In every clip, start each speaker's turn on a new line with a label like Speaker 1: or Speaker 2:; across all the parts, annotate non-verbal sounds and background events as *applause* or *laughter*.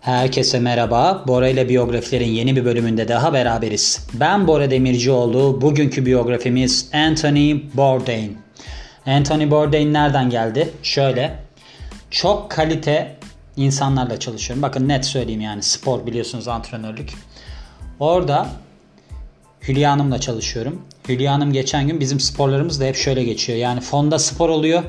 Speaker 1: Herkese merhaba. Bora ile biyografilerin yeni bir bölümünde daha beraberiz. Ben Bora Demircioğlu. Bugünkü biyografimiz Anthony Bourdain. Anthony Bourdain nereden geldi? Şöyle. Çok kalite insanlarla çalışıyorum. Bakın net söyleyeyim yani spor biliyorsunuz antrenörlük. Orada Hülya Hanım'la çalışıyorum. Hülya Hanım geçen gün bizim sporlarımız da hep şöyle geçiyor. Yani fonda spor oluyor.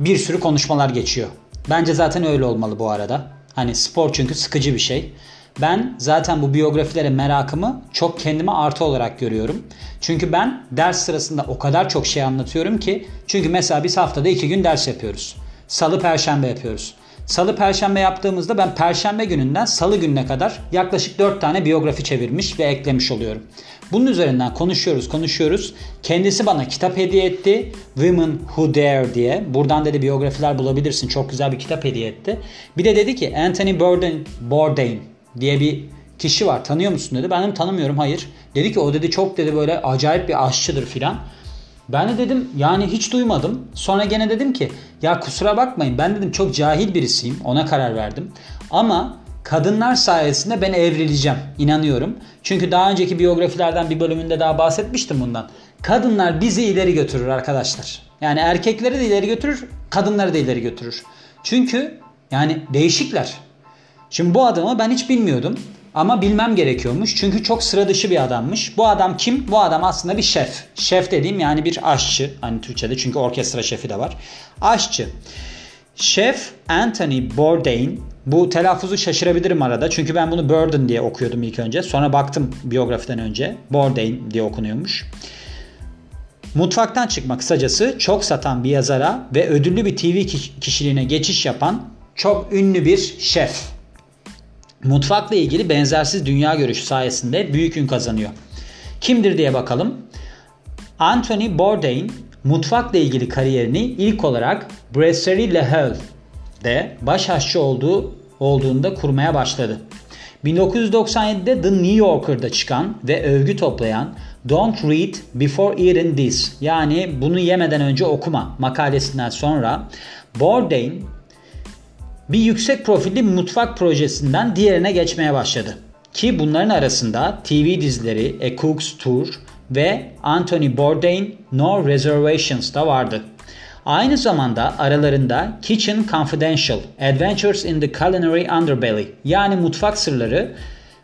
Speaker 1: Bir sürü konuşmalar geçiyor. Bence zaten öyle olmalı bu arada. Hani spor çünkü sıkıcı bir şey. Ben zaten bu biyografilere merakımı çok kendime artı olarak görüyorum. Çünkü ben ders sırasında o kadar çok şey anlatıyorum ki. Çünkü mesela biz haftada iki gün ders yapıyoruz. Salı perşembe yapıyoruz. Salı perşembe yaptığımızda ben perşembe gününden salı gününe kadar yaklaşık 4 tane biyografi çevirmiş ve eklemiş oluyorum. Bunun üzerinden konuşuyoruz konuşuyoruz. Kendisi bana kitap hediye etti. Women Who Dare diye. Buradan dedi biyografiler bulabilirsin. Çok güzel bir kitap hediye etti. Bir de dedi ki Anthony Bourdain, Bourdain diye bir kişi var. Tanıyor musun dedi. Ben dedim tanımıyorum hayır. Dedi ki o dedi çok dedi böyle acayip bir aşçıdır filan. Ben de dedim yani hiç duymadım. Sonra gene dedim ki ya kusura bakmayın ben dedim çok cahil birisiyim ona karar verdim. Ama kadınlar sayesinde ben evrileceğim inanıyorum. Çünkü daha önceki biyografilerden bir bölümünde daha bahsetmiştim bundan. Kadınlar bizi ileri götürür arkadaşlar. Yani erkekleri de ileri götürür, kadınları da ileri götürür. Çünkü yani değişikler. Şimdi bu adamı ben hiç bilmiyordum. Ama bilmem gerekiyormuş. Çünkü çok sıra dışı bir adammış. Bu adam kim? Bu adam aslında bir şef. Şef dediğim yani bir aşçı. Hani Türkçe'de çünkü orkestra şefi de var. Aşçı. Şef Anthony Bourdain. Bu telaffuzu şaşırabilirim arada. Çünkü ben bunu Burden diye okuyordum ilk önce. Sonra baktım biyografiden önce. Bourdain diye okunuyormuş. Mutfaktan çıkma kısacası çok satan bir yazara ve ödüllü bir TV kişiliğine geçiş yapan çok ünlü bir şef. Mutfakla ilgili benzersiz dünya görüşü sayesinde büyük ün kazanıyor. Kimdir diye bakalım. Anthony Bourdain mutfakla ilgili kariyerini ilk olarak Brasserie Le Halle'de baş aşçı olduğu olduğunda kurmaya başladı. 1997'de The New Yorker'da çıkan ve övgü toplayan Don't Read Before Eating This yani bunu yemeden önce okuma makalesinden sonra Bourdain bir yüksek profilli mutfak projesinden diğerine geçmeye başladı. Ki bunların arasında TV dizileri A Cook's Tour ve Anthony Bourdain No Reservations da vardı. Aynı zamanda aralarında Kitchen Confidential, Adventures in the Culinary Underbelly yani mutfak sırları,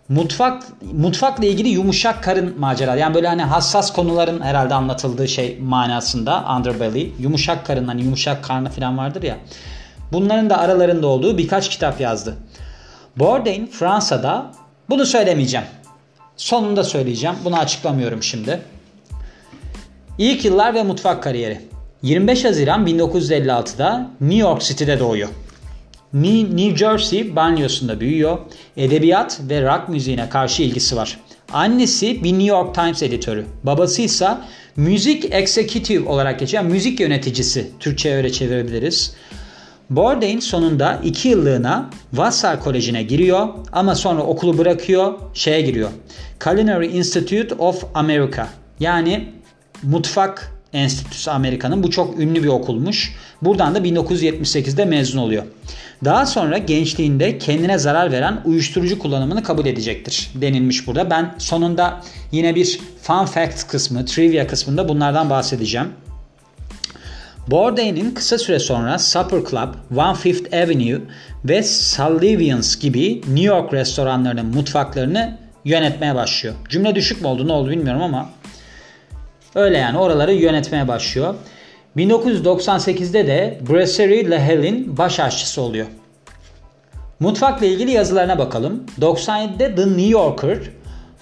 Speaker 1: mutfak mutfakla ilgili yumuşak karın maceraları. Yani böyle hani hassas konuların herhalde anlatıldığı şey manasında underbelly, yumuşak karın hani yumuşak karnı falan vardır ya. Bunların da aralarında olduğu birkaç kitap yazdı. Bourdain Fransa'da bunu söylemeyeceğim. Sonunda söyleyeceğim. Bunu açıklamıyorum şimdi. İlk yıllar ve mutfak kariyeri. 25 Haziran 1956'da New York City'de doğuyor. New Jersey banyosunda büyüyor. Edebiyat ve rock müziğine karşı ilgisi var. Annesi bir New York Times editörü. Babası ise müzik executive olarak geçen müzik yöneticisi. Türkçe'ye öyle çevirebiliriz. Bourdain sonunda 2 yıllığına Vassar Koleji'ne giriyor ama sonra okulu bırakıyor, şeye giriyor. Culinary Institute of America yani Mutfak Enstitüsü Amerika'nın bu çok ünlü bir okulmuş. Buradan da 1978'de mezun oluyor. Daha sonra gençliğinde kendine zarar veren uyuşturucu kullanımını kabul edecektir denilmiş burada. Ben sonunda yine bir fun fact kısmı, trivia kısmında bunlardan bahsedeceğim. Bourdain'in kısa süre sonra Supper Club, One Fifth Avenue ve Sullivan's gibi New York restoranlarının mutfaklarını yönetmeye başlıyor. Cümle düşük mü oldu ne oldu bilmiyorum ama öyle yani oraları yönetmeye başlıyor. 1998'de de Brasserie Le Halle'in baş aşçısı oluyor. Mutfakla ilgili yazılarına bakalım. 97'de The New Yorker,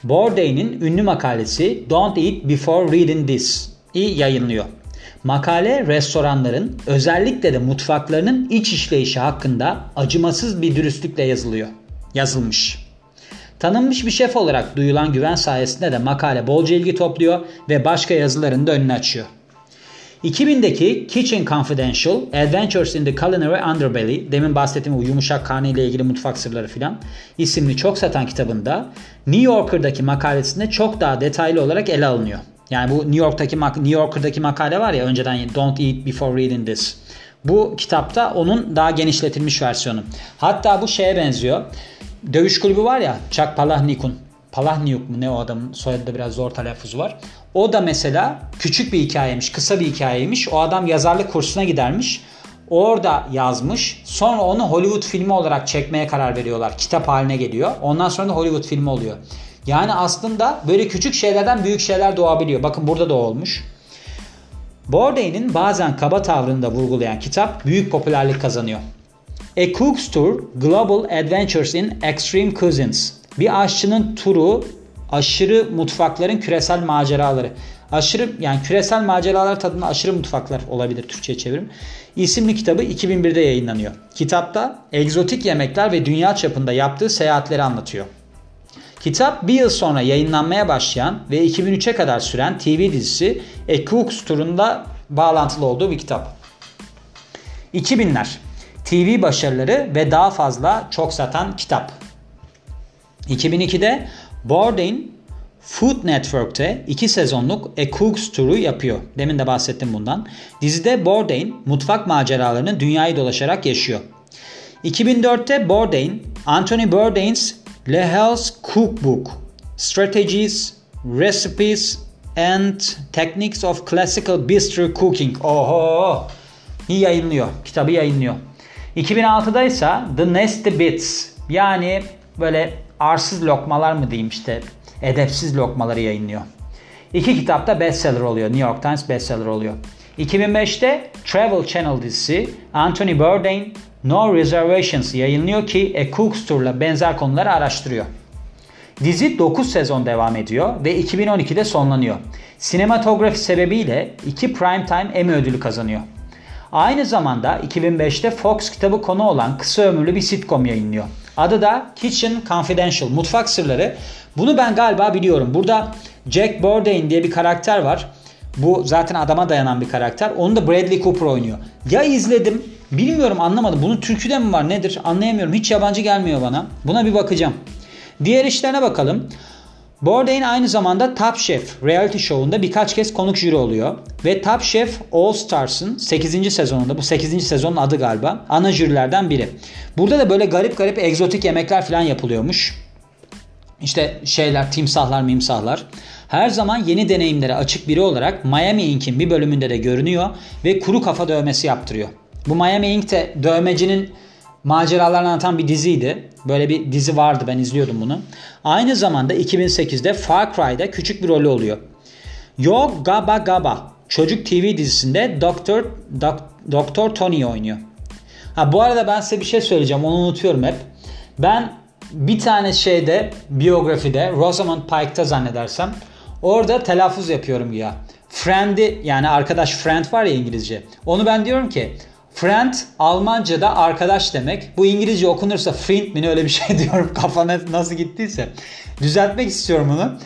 Speaker 1: Bourdain'in ünlü makalesi Don't Eat Before Reading This'i yayınlıyor. Makale restoranların özellikle de mutfaklarının iç işleyişi hakkında acımasız bir dürüstlükle yazılıyor. Yazılmış. Tanınmış bir şef olarak duyulan güven sayesinde de makale bolca ilgi topluyor ve başka yazıların da önünü açıyor. 2000'deki Kitchen Confidential, Adventures in the Culinary Underbelly, demin bahsettiğim o yumuşak karnı ile ilgili mutfak sırları filan isimli çok satan kitabında New Yorker'daki makalesinde çok daha detaylı olarak ele alınıyor. Yani bu New York'taki New Yorker'daki makale var ya önceden Don't Eat Before Reading This. Bu kitapta onun daha genişletilmiş versiyonu. Hatta bu şeye benziyor. Dövüş kulübü var ya Chuck Palahniuk'un. Palahniuk mu ne o adamın soyadı da biraz zor telaffuzu var. O da mesela küçük bir hikayemiş, kısa bir hikayeymiş. O adam yazarlık kursuna gidermiş. Orada yazmış. Sonra onu Hollywood filmi olarak çekmeye karar veriyorlar. Kitap haline geliyor. Ondan sonra da Hollywood filmi oluyor. Yani aslında böyle küçük şeylerden büyük şeyler doğabiliyor. Bakın burada da olmuş. Bourdain'in bazen kaba tavrını da vurgulayan kitap büyük popülerlik kazanıyor. A Cook's Tour Global Adventures in Extreme Cuisines. Bir aşçının turu aşırı mutfakların küresel maceraları. Aşırı yani küresel maceralar tadında aşırı mutfaklar olabilir Türkçe çevirim. İsimli kitabı 2001'de yayınlanıyor. Kitapta egzotik yemekler ve dünya çapında yaptığı seyahatleri anlatıyor. Kitap bir yıl sonra yayınlanmaya başlayan ve 2003'e kadar süren TV dizisi A Cook's Tour'unda bağlantılı olduğu bir kitap. 2000'ler TV başarıları ve daha fazla çok satan kitap. 2002'de Bourdain Food Network'te 2 sezonluk A Cook's Tour'u yapıyor. Demin de bahsettim bundan. Dizide Bourdain mutfak maceralarını dünyayı dolaşarak yaşıyor. 2004'te Bourdain, Anthony Bourdain's Le Hell's Cookbook Strategies, Recipes and Techniques of Classical Bistro Cooking. Oho! yayınlıyor. Kitabı yayınlıyor. 2006'da ise The Nasty Bits yani böyle arsız lokmalar mı diyeyim işte edepsiz lokmaları yayınlıyor. İki kitapta bestseller oluyor. New York Times bestseller oluyor. 2005'te Travel Channel dizisi Anthony Bourdain No Reservations yayınlıyor ki A Cook's Tour'la benzer konuları araştırıyor. Dizi 9 sezon devam ediyor ve 2012'de sonlanıyor. Sinematografi sebebiyle 2 Primetime Emmy ödülü kazanıyor. Aynı zamanda 2005'te Fox kitabı konu olan kısa ömürlü bir sitcom yayınlıyor. Adı da Kitchen Confidential, Mutfak Sırları. Bunu ben galiba biliyorum. Burada Jack Bourdain diye bir karakter var. Bu zaten adama dayanan bir karakter. Onu da Bradley Cooper oynuyor. Ya izledim, bilmiyorum anlamadım. Bunun türküde mi var nedir anlayamıyorum. Hiç yabancı gelmiyor bana. Buna bir bakacağım. Diğer işlerine bakalım. Bourdain aynı zamanda Top Chef reality show'unda birkaç kez konuk jüri oluyor. Ve Top Chef All Stars'ın 8. sezonunda, bu 8. sezonun adı galiba, ana jürilerden biri. Burada da böyle garip garip egzotik yemekler falan yapılıyormuş. İşte şeyler, timsahlar, mimsahlar. Her zaman yeni deneyimlere açık biri olarak Miami Ink'in bir bölümünde de görünüyor ve kuru kafa dövmesi yaptırıyor. Bu Miami Ink de dövmecinin maceralarını anlatan bir diziydi. Böyle bir dizi vardı ben izliyordum bunu. Aynı zamanda 2008'de Far Cry'da küçük bir rolü oluyor. Yo Gaba Gaba çocuk TV dizisinde Doktor Dok, Doktor Tony oynuyor. Ha bu arada ben size bir şey söyleyeceğim onu unutuyorum hep. Ben bir tane şeyde biyografide Rosamund Pike'ta zannedersem orada telaffuz yapıyorum ya. Friend'i yani arkadaş friend var ya İngilizce. Onu ben diyorum ki Friend Almanca'da arkadaş demek. Bu İngilizce okunursa friend mi öyle bir şey *laughs* diyorum kafana nasıl gittiyse. Düzeltmek istiyorum bunu.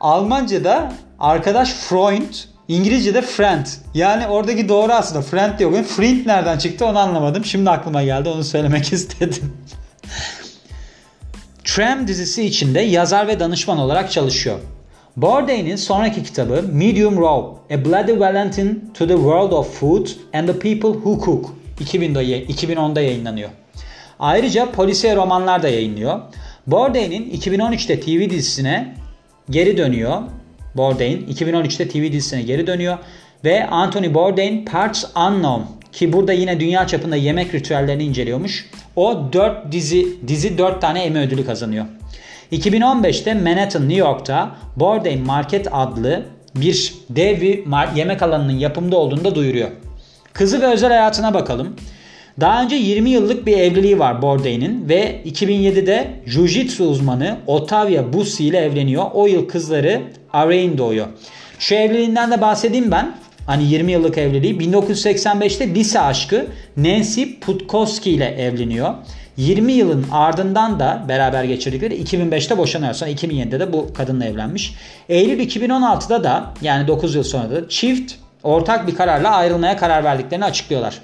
Speaker 1: Almanca'da arkadaş Freund, İngilizce'de friend. Yani oradaki doğru aslında friend diyor. Friend nereden çıktı onu anlamadım. Şimdi aklıma geldi onu söylemek *laughs* istedim. Tram dizisi içinde yazar ve danışman olarak çalışıyor. Bourdain'in sonraki kitabı Medium Raw, A Bloody Valentine to the World of Food and the People Who Cook 2010'da, 2010'da yayınlanıyor. Ayrıca polisiye romanlar da yayınlıyor. Bourdain'in 2013'te TV dizisine geri dönüyor. Bourdain 2013'te TV dizisine geri dönüyor ve Anthony Bourdain Parts Unknown ki burada yine dünya çapında yemek ritüellerini inceliyormuş. O 4 dizi dizi 4 tane Emmy ödülü kazanıyor. 2015'te Manhattan, New York'ta Bourdain Market adlı bir dev bir yemek alanının yapımda olduğunu da duyuruyor. Kızı ve özel hayatına bakalım. Daha önce 20 yıllık bir evliliği var Bourdain'in ve 2007'de Jiu-Jitsu uzmanı Otavia Bussi ile evleniyor. O yıl kızları Arain doğuyor. Şu evliliğinden de bahsedeyim ben. Hani 20 yıllık evliliği. 1985'te lise aşkı Nancy Putkowski ile evleniyor. 20 yılın ardından da beraber geçirdikleri 2005'te boşanıyor. Sonra 2007'de de bu kadınla evlenmiş. Eylül 2016'da da yani 9 yıl sonra da çift ortak bir kararla ayrılmaya karar verdiklerini açıklıyorlar.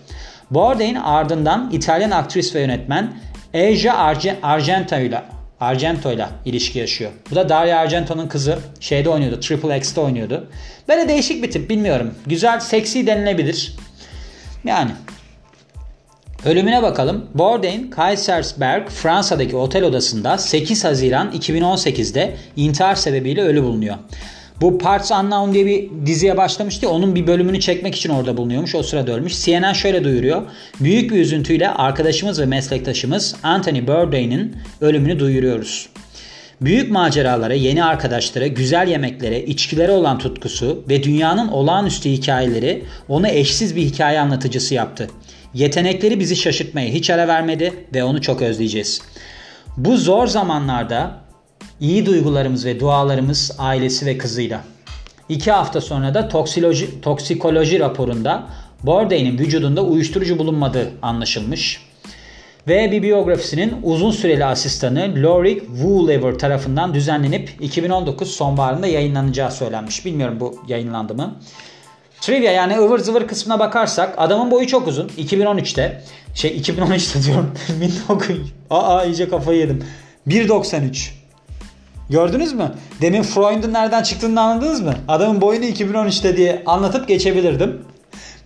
Speaker 1: Bourdain ardından İtalyan aktris ve yönetmen Asia Argento ile Argento ile ilişki yaşıyor. Bu da Daria Argento'nun kızı. Şeyde oynuyordu. Triple X'te oynuyordu. Böyle değişik bir tip bilmiyorum. Güzel, seksi denilebilir. Yani Ölümüne bakalım. Bourdain, Kaisersberg, Fransa'daki otel odasında 8 Haziran 2018'de intihar sebebiyle ölü bulunuyor. Bu Parts Unknown diye bir diziye başlamıştı. Onun bir bölümünü çekmek için orada bulunuyormuş. O sırada ölmüş. CNN şöyle duyuruyor. Büyük bir üzüntüyle arkadaşımız ve meslektaşımız Anthony Bourdain'in ölümünü duyuruyoruz. Büyük maceralara, yeni arkadaşlara, güzel yemeklere, içkilere olan tutkusu ve dünyanın olağanüstü hikayeleri onu eşsiz bir hikaye anlatıcısı yaptı. Yetenekleri bizi şaşırtmaya hiç ara vermedi ve onu çok özleyeceğiz. Bu zor zamanlarda iyi duygularımız ve dualarımız ailesi ve kızıyla. İki hafta sonra da toksikoloji, toksikoloji raporunda Bourdain'in vücudunda uyuşturucu bulunmadığı anlaşılmış. Ve bir biyografisinin uzun süreli asistanı Lorik Woollever tarafından düzenlenip 2019 sonbaharında yayınlanacağı söylenmiş. Bilmiyorum bu yayınlandı mı. Trivia yani ıvır zıvır kısmına bakarsak adamın boyu çok uzun. 2013'te şey 2013'te *laughs* diyorum. 1900. Aa iyice kafayı yedim. 1.93. Gördünüz mü? Demin Freud'un nereden çıktığını anladınız mı? Adamın boyunu 2013'te diye anlatıp geçebilirdim.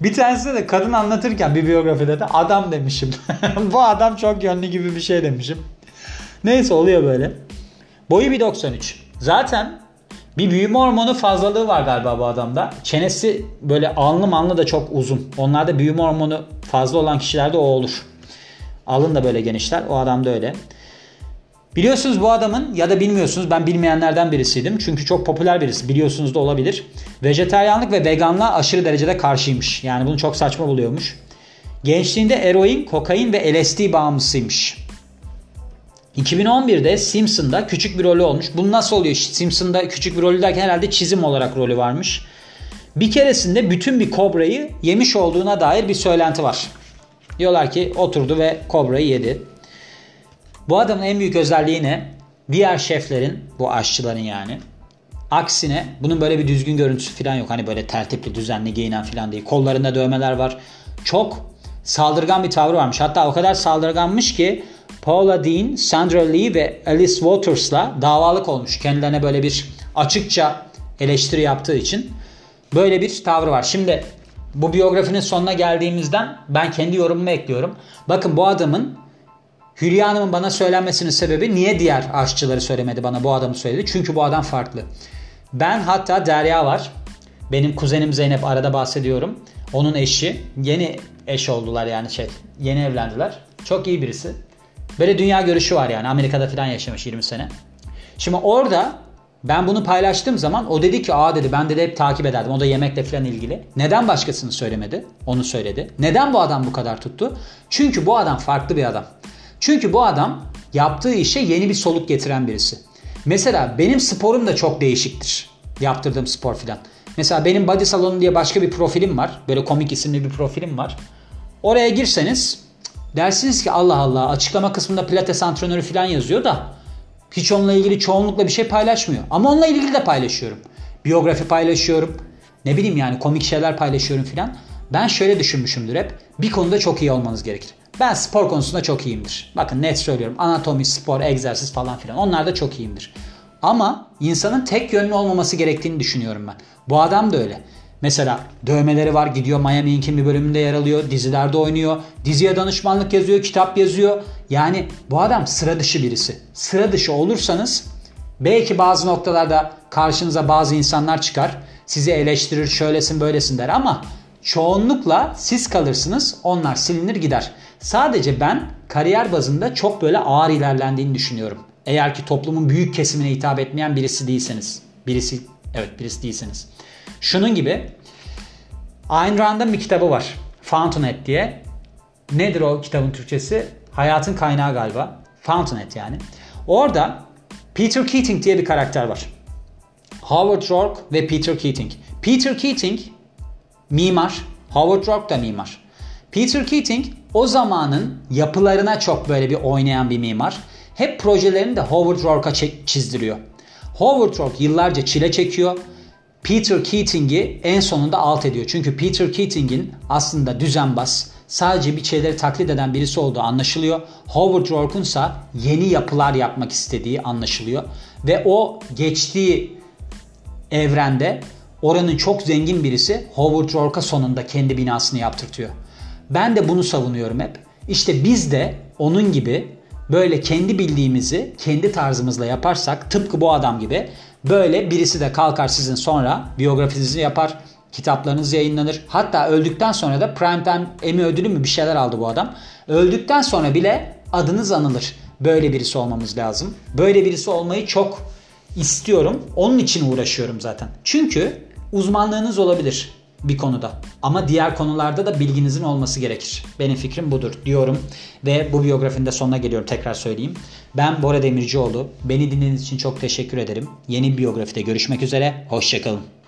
Speaker 1: Bir tanesinde de kadın anlatırken bir biyografide de adam demişim. *laughs* Bu adam çok yönlü gibi bir şey demişim. Neyse oluyor böyle. Boyu 1.93. Zaten bir büyüme hormonu fazlalığı var galiba bu adamda. Çenesi böyle alnı manlı da çok uzun. Onlarda büyüme hormonu fazla olan kişilerde o olur. Alın da böyle genişler. O adamda öyle. Biliyorsunuz bu adamın ya da bilmiyorsunuz ben bilmeyenlerden birisiydim. Çünkü çok popüler birisi biliyorsunuz da olabilir. Vejeteryanlık ve veganlığa aşırı derecede karşıymış. Yani bunu çok saçma buluyormuş. Gençliğinde eroin, kokain ve LSD bağımlısıymış. 2011'de Simpson'da küçük bir rolü olmuş. Bu nasıl oluyor? Simpson'da küçük bir rolü derken herhalde çizim olarak rolü varmış. Bir keresinde bütün bir kobrayı yemiş olduğuna dair bir söylenti var. Diyorlar ki oturdu ve kobrayı yedi. Bu adamın en büyük özelliği ne? Diğer şeflerin, bu aşçıların yani. Aksine bunun böyle bir düzgün görüntüsü falan yok. Hani böyle tertipli, düzenli giyinen falan değil. Kollarında dövmeler var. Çok saldırgan bir tavrı varmış. Hatta o kadar saldırganmış ki Paula Dean, Sandra Lee ve Alice Waters'la davalık olmuş. Kendilerine böyle bir açıkça eleştiri yaptığı için. Böyle bir tavrı var. Şimdi bu biyografinin sonuna geldiğimizden ben kendi yorumumu ekliyorum. Bakın bu adamın Hülya Hanım'ın bana söylenmesinin sebebi niye diğer aşçıları söylemedi bana bu adamı söyledi. Çünkü bu adam farklı. Ben hatta Derya var. Benim kuzenim Zeynep arada bahsediyorum. Onun eşi. Yeni eş oldular yani şey. Yeni evlendiler. Çok iyi birisi. Böyle dünya görüşü var yani. Amerika'da falan yaşamış 20 sene. Şimdi orada ben bunu paylaştığım zaman o dedi ki aa dedi ben de hep takip ederdim. O da yemekle falan ilgili. Neden başkasını söylemedi? Onu söyledi. Neden bu adam bu kadar tuttu? Çünkü bu adam farklı bir adam. Çünkü bu adam yaptığı işe yeni bir soluk getiren birisi. Mesela benim sporum da çok değişiktir. Yaptırdığım spor filan. Mesela benim body salonu diye başka bir profilim var. Böyle komik isimli bir profilim var. Oraya girseniz dersiniz ki Allah Allah açıklama kısmında pilates antrenörü filan yazıyor da hiç onunla ilgili çoğunlukla bir şey paylaşmıyor. Ama onunla ilgili de paylaşıyorum. Biyografi paylaşıyorum. Ne bileyim yani komik şeyler paylaşıyorum filan. Ben şöyle düşünmüşümdür hep. Bir konuda çok iyi olmanız gerekir. Ben spor konusunda çok iyiyimdir. Bakın net söylüyorum. Anatomi, spor, egzersiz falan filan. Onlar da çok iyiyimdir. Ama insanın tek yönlü olmaması gerektiğini düşünüyorum ben. Bu adam da öyle. Mesela dövmeleri var gidiyor Miami Ink'in bir bölümünde yer alıyor. Dizilerde oynuyor. Diziye danışmanlık yazıyor. Kitap yazıyor. Yani bu adam sıra dışı birisi. Sıra dışı olursanız belki bazı noktalarda karşınıza bazı insanlar çıkar. Sizi eleştirir şöylesin böylesin der ama çoğunlukla siz kalırsınız onlar silinir gider. Sadece ben kariyer bazında çok böyle ağır ilerlendiğini düşünüyorum. Eğer ki toplumun büyük kesimine hitap etmeyen birisi değilseniz. Birisi evet birisi değilseniz. Şunun gibi Ayn Rand'ın bir kitabı var. Fountainhead diye. Nedir o kitabın Türkçesi? Hayatın kaynağı galiba. Fountainhead yani. Orada Peter Keating diye bir karakter var. Howard Rourke ve Peter Keating. Peter Keating mimar. Howard Rourke da mimar. Peter Keating o zamanın yapılarına çok böyle bir oynayan bir mimar. Hep projelerini de Howard Rourke'a çizdiriyor. Howard Rourke yıllarca çile çekiyor. Peter Keating'i en sonunda alt ediyor. Çünkü Peter Keating'in aslında düzenbaz, sadece bir şeyleri taklit eden birisi olduğu anlaşılıyor. Howard Rourke'un ise yeni yapılar yapmak istediği anlaşılıyor. Ve o geçtiği evrende oranın çok zengin birisi Howard Rourke'a sonunda kendi binasını yaptırtıyor. Ben de bunu savunuyorum hep. İşte biz de onun gibi böyle kendi bildiğimizi kendi tarzımızla yaparsak tıpkı bu adam gibi böyle birisi de kalkar sizin sonra biyografinizi yapar kitaplarınız yayınlanır. Hatta öldükten sonra da Primetime Emmy ödülü mü bir şeyler aldı bu adam. Öldükten sonra bile adınız anılır. Böyle birisi olmamız lazım. Böyle birisi olmayı çok istiyorum. Onun için uğraşıyorum zaten. Çünkü uzmanlığınız olabilir bir konuda. Ama diğer konularda da bilginizin olması gerekir. Benim fikrim budur diyorum. Ve bu biyografinin de sonuna geliyorum tekrar söyleyeyim. Ben Bora Demircioğlu. Beni dinlediğiniz için çok teşekkür ederim. Yeni biyografide görüşmek üzere. Hoşçakalın.